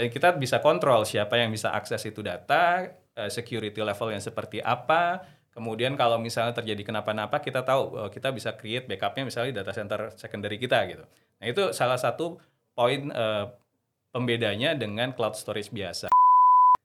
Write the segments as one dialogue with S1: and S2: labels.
S1: dan kita bisa kontrol siapa yang bisa akses itu data, uh, security level yang seperti apa. Kemudian kalau misalnya terjadi kenapa-napa, kita tahu uh, kita bisa create backupnya misalnya data center secondary kita gitu. Nah itu salah satu poin uh, pembedanya dengan cloud storage biasa.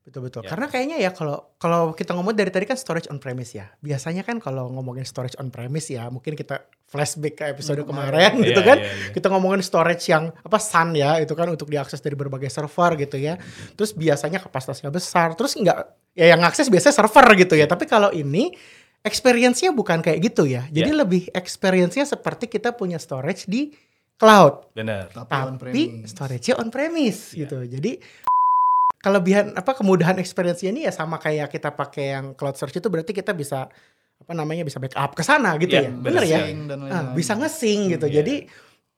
S2: Betul betul.
S1: Ya.
S2: Karena kayaknya ya kalau kalau kita ngomong dari tadi kan storage on premise ya. Biasanya kan kalau ngomongin storage on premise ya, mungkin kita flashback ke episode
S3: Hmm,
S2: kemarin
S1: Iya,
S2: gitu kan.
S1: iya, iya.
S2: Kita ngomongin storage yang apa SAN ya, itu kan untuk diakses dari berbagai server gitu ya. Terus biasanya kapasitasnya besar. Terus enggak ya yang akses biasanya server gitu ya. Tapi kalau ini experience-nya bukan kayak gitu ya. Jadi
S1: Iya.
S2: lebih experience-nya seperti kita punya storage di cloud
S1: Benar.
S3: Tapi,
S2: tapi storage-nya on premise
S1: Iya.
S2: gitu. Jadi kelebihan apa kemudahan experience ini ya sama kayak kita pakai yang cloud search itu berarti kita bisa apa namanya bisa backup ke sana gitu
S1: Iya,
S2: ya. Bener ya?
S3: Dan
S2: Ah,
S3: lain-lain.
S2: bisa nge-sync gitu.
S1: Iya.
S2: Jadi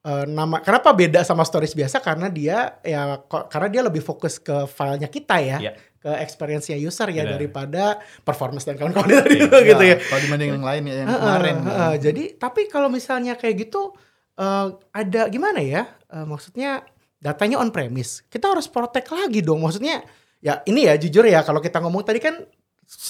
S2: eh, nama kenapa beda sama storage biasa karena dia ya karena dia lebih fokus ke filenya kita ya.
S1: Iya.
S2: Ke experience-nya user ya
S1: Benar.
S2: daripada performance dan kawan-kawan tadi
S1: Iya.
S2: gitu ya.
S3: Kalau dibanding yang lain ya yang
S2: Heeh,
S3: kemarin.
S2: heeh. jadi tapi kalau misalnya kayak gitu eh, ada gimana ya? Eh, maksudnya datanya on premise. Kita harus protect lagi dong. Maksudnya ya ini ya jujur ya kalau kita ngomong tadi kan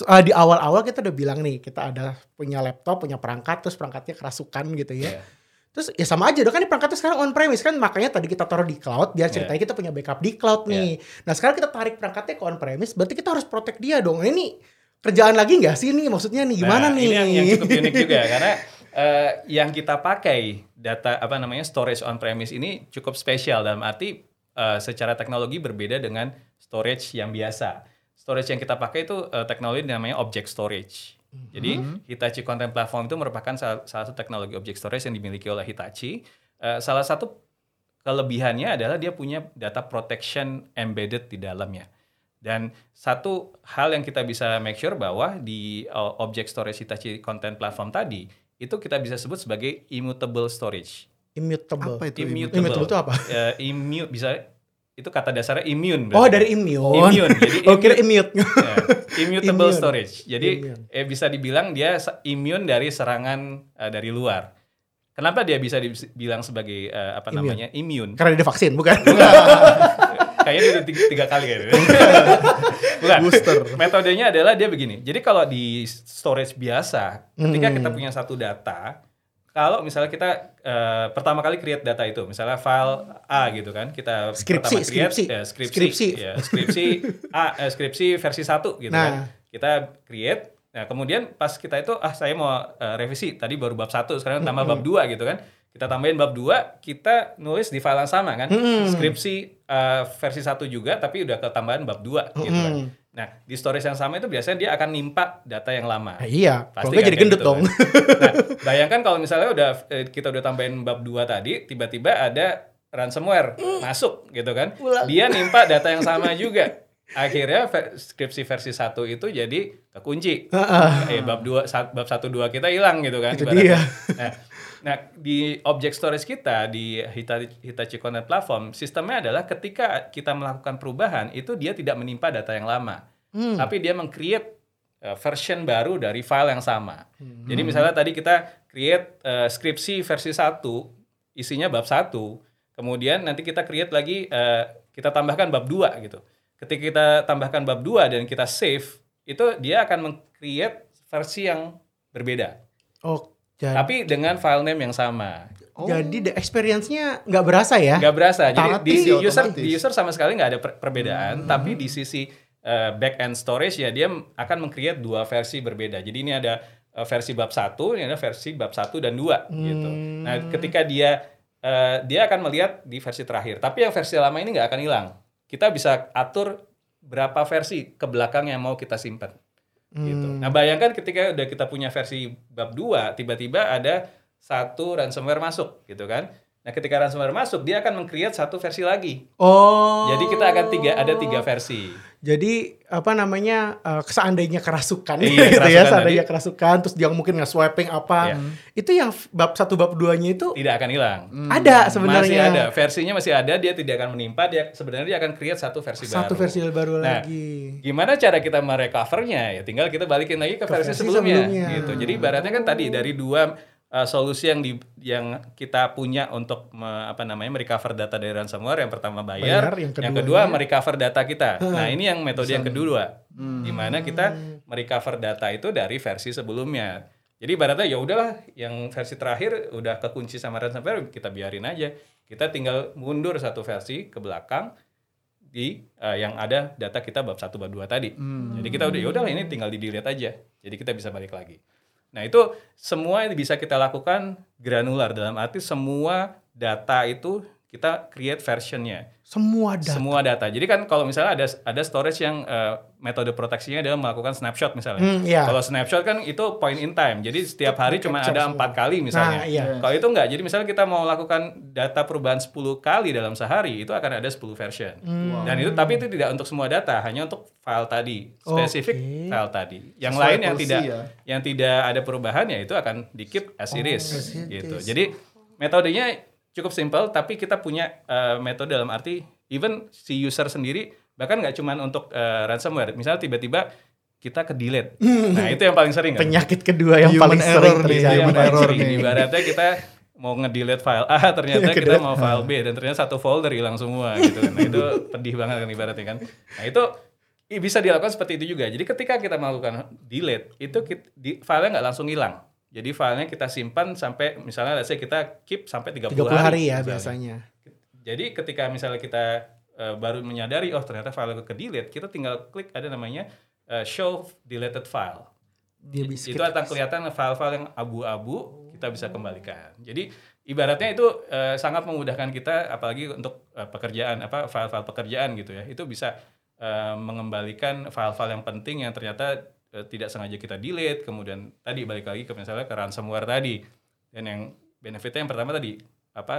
S2: eh, di awal-awal kita udah bilang nih kita ada punya laptop, punya perangkat terus perangkatnya kerasukan gitu ya.
S1: Iya.
S2: Terus ya sama aja dong kan ini perangkatnya sekarang on premise kan makanya tadi kita taruh di cloud biar ceritanya kita punya backup di cloud nih. Nah sekarang kita tarik perangkatnya ke on premise berarti kita harus protect dia dong. Nah, Ini kerjaan lagi nggak sih nih maksudnya nih gimana
S1: Nah,
S2: nih?
S1: Ini yang, yang cukup unik juga karena eh, yang kita pakai data apa namanya storage on premise ini cukup spesial dalam arti eh, secara teknologi berbeda dengan storage yang biasa. Storage yang kita pakai itu eh, teknologi namanya object storage. Jadi Hitachi Content Platform itu merupakan salah, salah satu teknologi object storage yang dimiliki oleh Hitachi. Eh, salah satu kelebihannya adalah dia punya data protection embedded di dalamnya. Dan satu hal yang kita bisa make sure bahwa di uh, object storage Hitachi Content Platform tadi itu kita bisa sebut sebagai immutable storage.
S2: Immutable.
S3: Apa itu?
S1: Immutable.
S2: Immutable itu apa?
S1: Eh, immute bisa itu kata dasarnya immune.
S2: Oh
S1: berarti.
S2: dari immune.
S1: Immune. Jadi
S2: Oh kira
S1: immute-
S2: immute.
S1: Ya, immutable
S2: Immune.
S1: storage. Jadi
S2: Immune.
S1: eh, bisa dibilang dia immune dari serangan eh, dari luar. Kenapa dia bisa dibilang sebagai eh, apa
S2: Immune.
S1: namanya immune?
S2: Karena dia vaksin bukan?
S1: Kayaknya dia udah tiga, tiga kali kayaknya. Bukan.
S3: Booster.
S1: Metodenya adalah dia begini. Jadi kalau di storage biasa, ketika
S2: Hmm.
S1: kita punya satu data, kalau misalnya kita eh, pertama kali create data itu, misalnya file A gitu kan, kita
S2: Skripsi,
S1: pertama create,
S2: skripsi.
S1: ya, skripsi,
S2: Skripsi.
S1: ya, skripsi A, eh, skripsi versi 1 gitu
S2: Nah.
S1: kan. Kita create, nah kemudian pas kita itu ah saya mau eh, revisi, tadi baru bab 1, sekarang tambah bab 2 gitu kan. Kita tambahin bab 2, kita nulis di file yang sama kan. Skripsi eh, versi 1 juga tapi udah ketambahan bab 2 gitu kan.
S2: Mm-mm.
S1: Nah, di storage yang sama itu biasanya dia akan nimpa data yang lama.
S2: Nah, iya,
S1: Pasti kan
S2: jadi gendut
S1: gitu
S2: dong.
S1: kan. Nah, bayangkan kalau misalnya udah eh, kita udah tambahin bab 2 tadi, tiba-tiba ada ransomware masuk gitu kan.
S2: Ulang.
S1: Dia nimpa data yang sama juga. Akhirnya ver- skripsi versi 1 itu jadi kekunci. eh, bab 2 bab 1 2 kita hilang gitu kan.
S2: Itu dia.
S1: Nah, nah, di object storage kita di Hitachi, Hitachi Content Platform, sistemnya adalah ketika kita melakukan perubahan itu dia tidak menimpa data yang lama.
S2: Hmm.
S1: Tapi dia meng-create uh, version baru dari file yang sama.
S2: Hmm.
S1: Jadi misalnya tadi kita create uh, skripsi versi 1, isinya bab 1, kemudian nanti kita create lagi uh, kita tambahkan bab 2 gitu. Ketika kita tambahkan bab 2 dan kita save, itu dia akan meng-create versi yang berbeda.
S2: Oh, jadi,
S1: Tapi dengan file name yang sama.
S2: jadi the experience-nya nggak berasa ya?
S1: Nggak berasa. Jadi di, di
S3: otomatis.
S1: user di user sama sekali nggak ada per- perbedaan, tapi di sisi uh, back end storage ya dia akan meng-create dua versi berbeda. Jadi ini ada uh, versi bab 1, ini ada versi bab 1 dan 2 gitu. Nah, ketika dia uh, dia akan melihat di versi terakhir. Tapi yang versi lama ini nggak akan hilang. Kita bisa atur berapa versi ke belakang yang mau kita simpan. Gitu. Nah, bayangkan ketika udah kita punya versi bab 2, tiba-tiba ada satu ransomware masuk gitu kan. Nah, ketika ransomware masuk, dia akan meng-create satu versi lagi.
S2: Oh.
S1: Jadi kita akan tiga ada tiga versi.
S2: Jadi apa namanya eh, seandainya kerasukan
S1: Iya,
S2: gitu ya,
S1: kerasukan
S2: seandainya
S1: tadi.
S2: kerasukan terus dia mungkin nge swiping apa.
S1: Iya.
S2: Itu yang bab satu bab duanya itu
S1: Tidak akan hilang.
S2: ada
S1: Masih
S2: sebenarnya.
S1: ada, versinya masih ada, dia tidak akan menimpa, dia sebenarnya dia akan create satu versi baru.
S2: Satu versi baru
S1: Nah,
S2: lagi.
S1: Gimana cara kita merecovernya? Ya tinggal kita balikin lagi ke, versi,
S2: versi
S1: sebelumnya,
S2: sebelumnya.
S1: gitu. Jadi ibaratnya kan tadi dari dua uh, solusi yang di yang kita punya untuk me, apa namanya merecover data dari ransomware yang pertama bayar,
S2: Bayar, yang
S1: yang,
S2: keduanya-
S1: kedua merecover data kita. Nah ini yang metode yang kedua, di mana kita merecover data itu dari versi sebelumnya. Jadi ibaratnya ya udahlah, yang versi terakhir udah kekunci sama ransomware kita biarin aja. Kita tinggal mundur satu versi ke belakang di eh, yang ada data kita bab 1 bab 2 tadi. Jadi kita udah ya udahlah ini tinggal di delete aja. Jadi kita bisa balik lagi. Nah, itu semua yang bisa kita lakukan granular dalam arti semua data itu kita create versionnya.
S2: Semua data.
S1: Semua data. Jadi kan kalau misalnya ada ada storage yang eh, metode proteksinya adalah melakukan snapshot misalnya.
S2: Hmm, iya.
S1: Kalau snapshot kan itu point in time. Jadi setiap hari cuma ada empat kali misalnya.
S2: Nah, iya.
S1: Kalau itu enggak. Jadi misalnya kita mau lakukan data perubahan 10 kali dalam sehari, itu akan ada 10 version.
S2: Hmm.
S1: Dan itu tapi itu tidak untuk semua data, hanya untuk file tadi, spesifik
S2: Oke.
S1: file tadi. Yang
S3: Sesuai
S1: lain yang
S3: porsi
S1: tidak
S3: ya.
S1: yang tidak ada perubahan ya itu akan di keep as it is
S2: as it
S1: gitu.
S2: is.
S1: Jadi metodenya cukup simpel tapi kita punya eh, metode dalam arti even si user sendiri bahkan nggak cuman untuk eh, ransomware. Misalnya tiba-tiba kita ke delete. Nah, itu yang paling sering kan.
S2: Penyakit kedua yang
S3: Human
S2: paling
S3: error
S2: sering terjadi.
S1: yang paling
S3: error
S1: sering.
S3: nih.
S1: Ibaratnya kita mau nge-delete file A ternyata kita mau file B dan ternyata satu folder hilang semua gitu kan. Nah, itu pedih banget kan ibaratnya kan. Nah, itu bisa dilakukan seperti itu juga. Jadi ketika kita melakukan delete, itu kit- di, filenya nggak langsung hilang. Jadi filenya kita simpan sampai misalnya let's say kita keep sampai 30,
S2: 30 hari ya
S1: misalnya.
S2: biasanya.
S1: Jadi ketika misalnya kita eh, baru menyadari oh ternyata file ke delete, kita tinggal klik ada namanya eh, show deleted file.
S2: Dia bisa
S1: itu akan kelihatan file-file yang abu-abu kita bisa kembalikan. Jadi ibaratnya itu eh, sangat memudahkan kita apalagi untuk eh, pekerjaan apa file-file pekerjaan gitu ya. Itu bisa eh, mengembalikan file-file yang penting yang ternyata eh, tidak sengaja kita delete, kemudian tadi balik lagi ke misalnya ke ransomware tadi. Dan yang benefitnya yang pertama tadi apa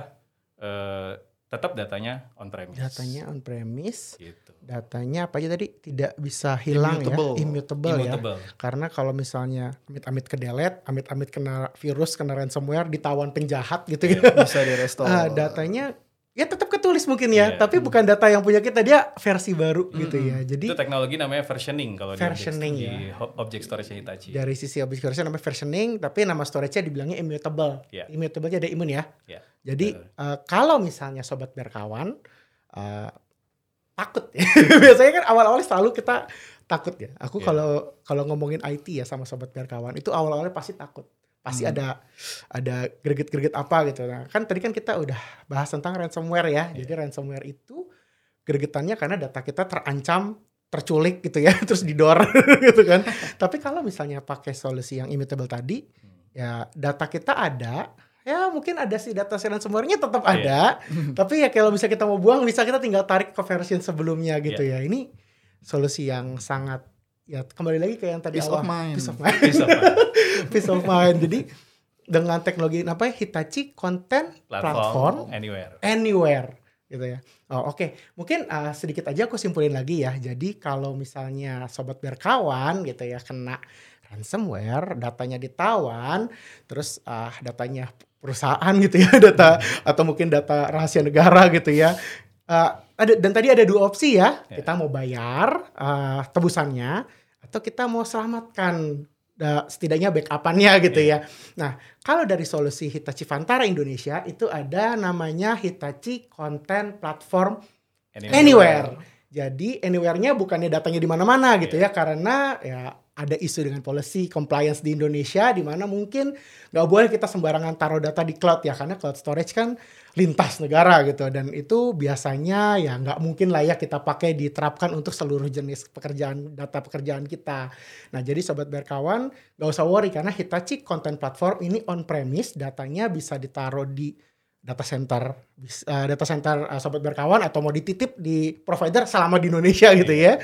S1: eh, tetap datanya on premise.
S2: Datanya on premise,
S1: gitu.
S2: datanya apa aja tadi tidak bisa hilang
S3: Immutable.
S2: ya, immutable, ya.
S1: Immutable.
S2: Karena kalau misalnya amit-amit ke delete, amit-amit kena virus, kena ransomware, ditawan penjahat gitu ya.
S3: Bisa di restore.
S2: Ah, datanya ya tetap ketulis mungkin ya,
S1: Iya.
S2: tapi bukan data yang punya kita, dia versi baru gitu ya. Jadi
S1: Itu teknologi namanya versioning kalau
S2: Versioning,
S1: di
S2: ya.
S1: object, di ho- object storage Hitachi.
S2: dari sisi object storage namanya versioning, tapi nama storage-nya dibilangnya immutable.
S1: Iya.
S2: Immutable-nya ada imun ya.
S1: Ya.
S2: Jadi
S1: betul.
S2: eh, kalau misalnya sobat berkawan eh, takut ya. Biasanya kan awal-awal selalu kita takut ya. Aku
S1: Iya.
S2: kalau kalau ngomongin IT ya sama sobat berkawan itu awal-awalnya pasti takut. Pasti
S1: Hmm.
S2: ada ada greget-greget apa gitu. Nah, kan tadi kan kita udah bahas tentang ransomware ya.
S1: Iya.
S2: Jadi ransomware itu gregetannya karena data kita terancam terculik gitu ya, terus didor gitu kan. Tapi kalau misalnya pakai solusi yang immutable tadi,
S1: Hmm.
S2: ya data kita ada, ya mungkin ada sih data ransomware-nya tetap
S1: Iya.
S2: ada. Tapi ya kalau bisa kita mau buang, bisa kita tinggal tarik ke versi sebelumnya gitu
S1: Iya.
S2: ya. Ini solusi yang sangat ya kembali lagi ke yang tadi
S3: Peace
S2: awal.
S3: of mind.
S2: Peace of mind.
S1: Bisa, Pak.
S2: Peace of mind. Jadi dengan teknologi apa ya Hitachi Content Platform,
S1: platform anywhere.
S2: anywhere gitu ya. Oh oke, mungkin uh, sedikit aja aku simpulin lagi ya. Jadi kalau misalnya sobat berkawan gitu ya kena ransomware, datanya ditawan, terus uh, datanya perusahaan gitu ya, data atau mungkin data rahasia negara gitu ya. Uh, ada dan tadi ada dua opsi ya.
S1: Ya.
S2: Kita mau bayar uh, tebusannya atau kita mau selamatkan da- setidaknya backupannya gitu ya. Nah, kalau dari solusi Hitachi Vantara Indonesia itu ada namanya Hitachi Content Platform Anywhere. Jadi anywhere-nya bukannya datanya di mana-mana gitu ya karena ya ada isu dengan policy compliance di Indonesia di mana mungkin nggak boleh kita sembarangan taruh data di cloud ya karena cloud storage kan lintas negara gitu dan itu biasanya ya nggak mungkin lah ya kita pakai diterapkan untuk seluruh jenis pekerjaan data pekerjaan kita. Nah jadi sobat berkawan nggak usah worry karena Hitachi Content Platform ini on premise datanya bisa ditaruh di data center eh, data center eh, sobat berkawan atau mau dititip di provider selama di Indonesia gitu ya.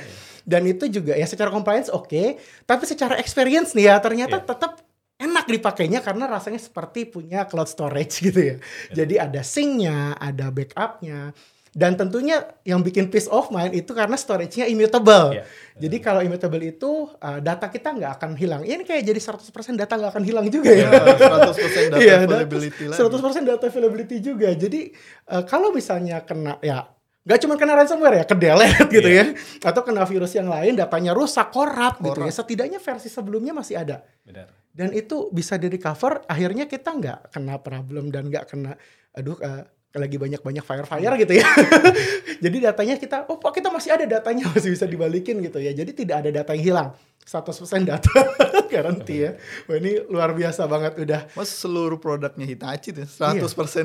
S2: Dan itu juga ya secara compliance oke, tapi secara experience nih ya ternyata
S1: Iya.
S2: tetap enak dipakainya karena rasanya seperti punya cloud storage gitu ya. Jadi ada sync-nya, ada backup-nya. Dan tentunya yang bikin peace of mind itu karena storage-nya immutable.
S1: Iya.
S2: Jadi kalau immutable itu uh, data kita nggak akan hilang. Ini kayak jadi 100% data nggak akan hilang juga ya.
S3: Ya, 100% data
S2: Iya,
S3: availability lagi.
S2: 100% data availability juga. Jadi eh, kalau misalnya kena ya nggak cuma kena ransomware ya, ke delete gitu
S1: Iya.
S2: ya, atau kena virus yang lain, datanya rusak, korup gitu ya. Setidaknya versi sebelumnya masih ada.
S1: Benar.
S2: dan itu bisa di recover akhirnya kita nggak kena problem dan nggak kena aduh eh, lagi banyak-banyak fire-fire gitu ya. jadi datanya kita, oh kita masih ada datanya masih bisa dibalikin gitu ya. Jadi tidak ada data yang hilang. 100% data garanti ya. Wah ini luar biasa banget udah
S3: Mas seluruh produknya Hitachi tuh 100%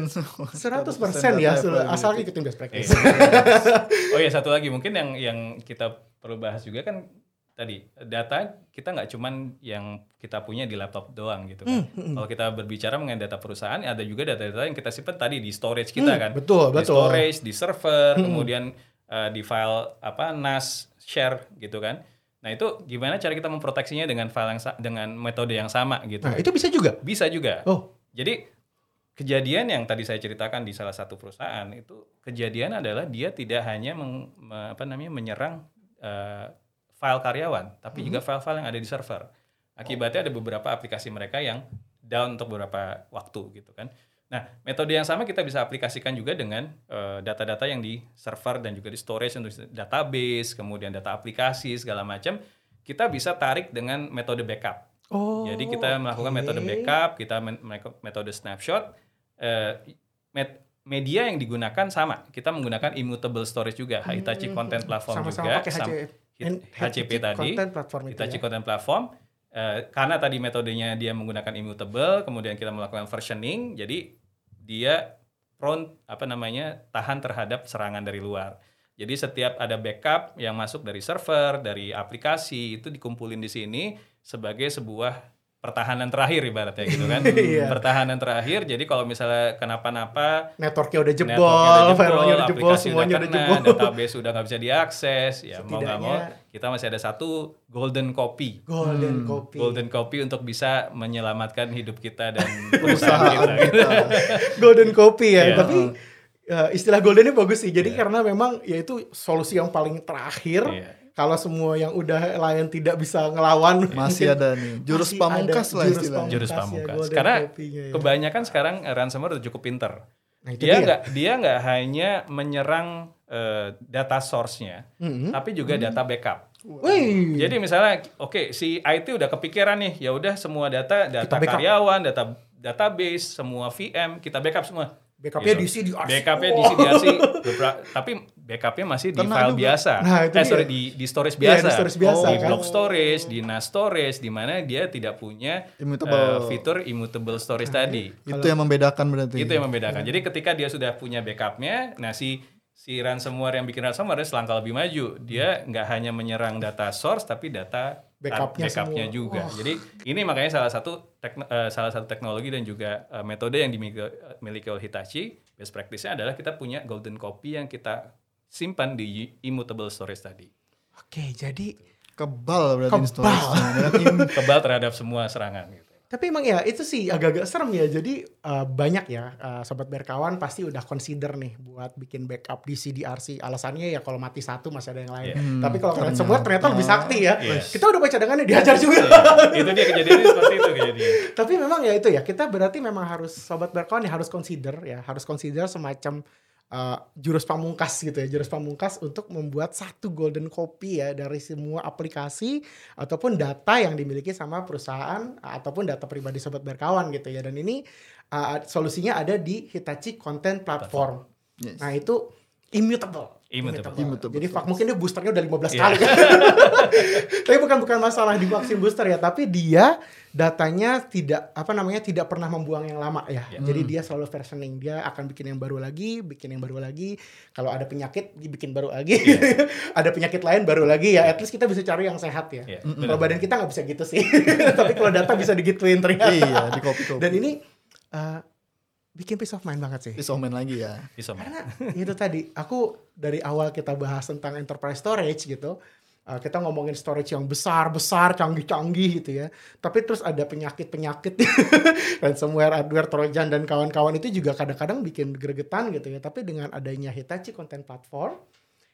S3: semua.
S2: 100%
S3: 100%
S2: ya asal
S3: availability.
S2: ikutin best practice.
S1: oh ya satu lagi mungkin yang yang kita perlu bahas juga kan tadi data kita nggak cuman yang kita punya di laptop doang gitu kan. Kalau kita berbicara mengenai data perusahaan ada juga data-data yang kita simpan tadi di storage kita
S2: Hmm,
S1: kan.
S2: betul,
S1: Di
S2: betul.
S1: storage, di server, kemudian eh, di file apa NAS share gitu kan. Nah, itu gimana cara kita memproteksinya dengan file yang dengan metode yang sama gitu.
S2: Nah, itu bisa juga.
S1: Bisa juga.
S2: Oh,
S1: Jadi kejadian yang tadi saya ceritakan di salah satu perusahaan itu kejadian adalah dia tidak hanya meng- me- apa namanya menyerang eh, file karyawan, tapi juga file-file yang ada di server. Akibatnya ada beberapa aplikasi mereka yang down untuk beberapa waktu gitu kan. Nah, metode yang sama kita bisa aplikasikan juga dengan eh, data-data yang di server dan juga di storage untuk database, kemudian data aplikasi segala macam. Kita bisa tarik dengan metode backup.
S2: oh.
S1: Jadi kita melakukan
S2: oke.
S1: metode backup, kita men- melakukan metode snapshot. Eh, met- media yang digunakan sama. Kita menggunakan immutable storage juga, Hitachi Content Platform
S2: Hmm. Sama-sama
S1: juga,
S2: pakai
S1: sam-
S2: HC-
S1: Hit- HCP tadi,
S2: Content platform itu
S1: Hitachi
S2: ya.
S1: Content Platform. Eh, karena tadi metodenya dia menggunakan immutable, kemudian kita melakukan versioning, jadi dia prone apa namanya tahan terhadap serangan dari luar. Jadi setiap ada backup yang masuk dari server, dari aplikasi itu dikumpulin di sini sebagai sebuah pertahanan terakhir ibaratnya gitu kan.
S2: Iya.
S1: Pertahanan terakhir. Jadi kalau misalnya kenapa-napa
S2: Networknya udah jebol,
S1: networknya udah
S2: firewall-nya udah jebol, semuanya
S1: udah
S2: jebol.
S1: database udah nggak bisa diakses, ya mau nggak mau
S2: Setidaknya-
S1: kita masih ada satu golden copy.
S2: Golden copy.
S1: Golden copy untuk bisa menyelamatkan hidup kita dan perusahaan kita. gitu.
S2: golden copy ya.
S1: Iya.
S2: Tapi uh, istilah golden ini bagus sih. Jadi karena memang ya itu solusi yang paling terakhir.
S1: Iya.
S2: Kalau semua yang udah lain tidak bisa ngelawan,
S3: Masih ada nih jurus
S2: Masih
S3: pamungkas
S2: ada
S3: lah
S2: jurus
S3: istilahnya.
S1: Jurus
S2: Pamungkas ya,
S1: pamungkas. Karena
S2: ya.
S1: kebanyakan sekarang eh, ransomware udah cukup pinter.
S2: Nah, itu
S1: dia
S2: dia.
S1: nggak dia nggak hanya menyerang eh, data source-nya,
S2: Mhm.
S1: tapi juga data backup.
S2: Wih.
S1: Jadi misalnya, oke si IT udah kepikiran nih, ya udah semua data data karyawan, data database, semua VM kita backup semua.
S2: Backupnya
S1: Gitu.
S2: diisi di arsip.
S1: Backupnya diisi di arsip, beberapa- tapi backupnya masih di file
S3: juga.
S1: biasa.
S2: Nah, itu
S1: eh
S2: dia.
S1: sorry di di storage
S2: Iya,
S1: biasa.
S2: di storage biasa,
S1: di
S2: kan.
S1: block storage, di NAS storage, di mana dia tidak punya
S3: Immutable.
S1: eh, fitur immutable storage tadi.
S3: Itu yang membedakan berarti.
S1: Itu yang membedakan. Jadi ketika dia sudah punya backupnya, nah si si ransomware yang bikin ransomware selangkah lebih maju. Dia nggak hanya menyerang data source tapi data
S2: Backupnya
S1: backupnya
S2: semua.
S1: juga. Jadi ini makanya salah satu tekno- eh, salah satu teknologi dan juga eh, metode yang dimiliki miliki oleh Hitachi best practice-nya adalah kita punya golden copy yang kita simpan di immutable storage tadi.
S2: Oke, jadi
S3: Kebal berarti
S2: Kebal.
S3: storage-nya.
S1: Kebal terhadap semua serangan gitu.
S2: Tapi emang ya itu sih agak-agak serem ya. Jadi eh, banyak ya eh, sobat berkawan pasti udah consider nih buat bikin backup di CDRC. Alasannya ya kalau mati satu masih ada yang lain.
S1: Iya.
S2: Tapi kalau kalian
S3: ternyata.
S2: semua ternyata lebih sakti ya.
S1: Iya.
S2: Kita udah baca cadangannya dihajar juga.
S1: itu dia kejadiannya seperti itu kejadian.
S2: Tapi memang ya itu ya kita berarti memang harus sobat berkawan ya harus consider ya harus consider semacam uh, jurus pamungkas gitu ya jurus pamungkas untuk membuat satu golden copy ya dari semua aplikasi ataupun data yang dimiliki sama perusahaan ataupun data pribadi sobat berkawan gitu ya dan ini uh, solusinya ada di Hitachi Content Platform.
S3: Yes.
S2: Nah itu immutable.
S1: Immutable.
S3: Immutable.
S2: Jadi fuck, mungkin dia boosternya udah 15
S1: Iya.
S2: kali. tapi bukan bukan masalah di vaksin booster ya, tapi dia datanya tidak apa namanya tidak pernah membuang yang lama ya.
S1: Ya.
S2: Jadi dia selalu versioning. Dia akan bikin yang baru lagi, bikin yang baru lagi. Kalau ada penyakit dibikin baru lagi. ada penyakit lain baru lagi ya. At least kita bisa cari yang sehat ya.
S1: Iya,
S2: Kalau badan kita nggak bisa gitu sih. tapi kalau data bisa digituin ternyata.
S3: iya, di copy-copy.
S2: Dan ini uh, bikin peace of mind banget sih.
S3: Peace of mind lagi ya.
S1: Bisa
S2: Karena itu tadi aku dari awal kita bahas tentang enterprise storage gitu. uh, kita ngomongin storage yang besar-besar, canggih-canggih gitu ya. Tapi terus ada penyakit-penyakit ransomware, hardware, trojan dan kawan-kawan itu juga kadang-kadang bikin gregetan gitu ya. Tapi dengan adanya Hitachi Content Platform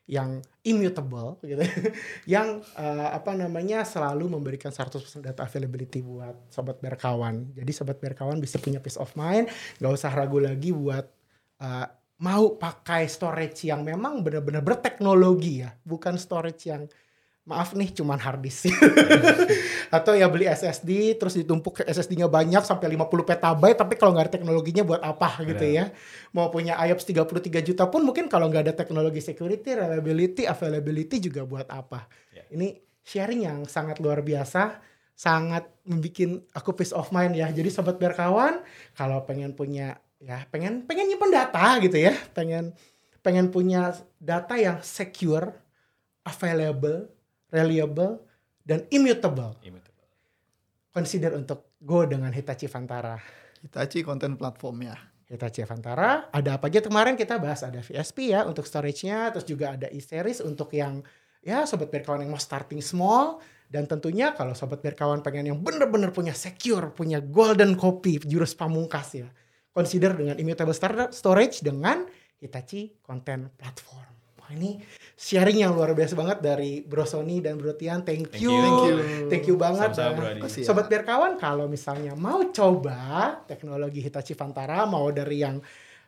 S2: yang immutable gitu yang uh, apa namanya selalu memberikan 100% data availability buat sobat berkawan. Jadi sobat berkawan bisa punya peace of mind, nggak usah ragu lagi buat uh, mau pakai storage yang memang benar-benar berteknologi ya, bukan storage yang maaf nih cuman hard disk. Atau ya beli SSD terus ditumpuk SSD-nya banyak sampai 50 petabyte tapi kalau nggak ada teknologinya buat apa gitu ya. Mau punya IOPS 33 juta pun mungkin kalau nggak ada teknologi security reliability availability juga buat apa.
S1: Ya.
S2: ini sharing yang sangat luar biasa sangat membuat aku peace of mind ya. Jadi sobat berkawan kalau pengen punya ya pengen pengen nyimpen data gitu ya. Pengen pengen punya data yang secure available reliable dan immutable
S1: Immutable.
S2: consider untuk go dengan Hitachi Vantara
S3: Hitachi konten platformnya.
S2: Hitachi Vantara ada apa aja kemarin kita bahas ada VSP ya untuk storage-nya terus juga ada e-series untuk yang ya sobat berkawan yang mau starting small dan tentunya kalau sobat berkawan pengen yang bener-bener punya secure punya golden copy jurus pamungkas ya consider dengan immutable storage dengan Hitachi Content Platform Wah ini sharing yang luar biasa banget dari Bro Sony dan Bro Tian thank
S1: Thank
S2: you.
S3: Thank you.
S2: Thank you banget
S1: Sama-sama,
S2: ya.
S3: Ya.
S2: Sobat Berkawan kalau misalnya mau coba teknologi Hitachi Vantara mau dari yang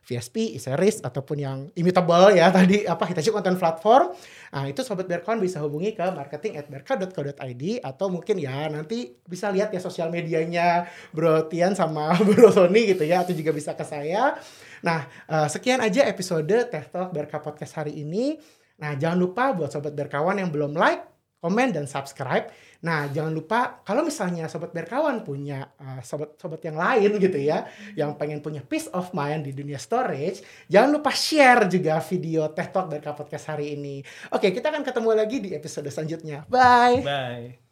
S2: VSP, e-series ataupun yang immutable ya tadi apa Hitachi Content Platform. Nah, itu sobat Berkawan bisa hubungi ke marketing@berka.co.id atau mungkin ya nanti bisa lihat ya sosial medianya Bro Tian sama Bro Sony gitu ya atau juga bisa ke saya. Nah, eh, sekian aja episode Teh Talk Berka Podcast hari ini. Nah, jangan lupa buat sobat berkawan yang belum like, komen dan subscribe. Nah, jangan lupa kalau misalnya sobat berkawan punya uh, sobat-sobat yang lain gitu ya, yang pengen punya peace of mind di dunia storage, jangan lupa share juga video Teh Talk Berka Podcast hari ini. Oke, kita akan ketemu lagi di episode selanjutnya. Bye.
S1: Bye.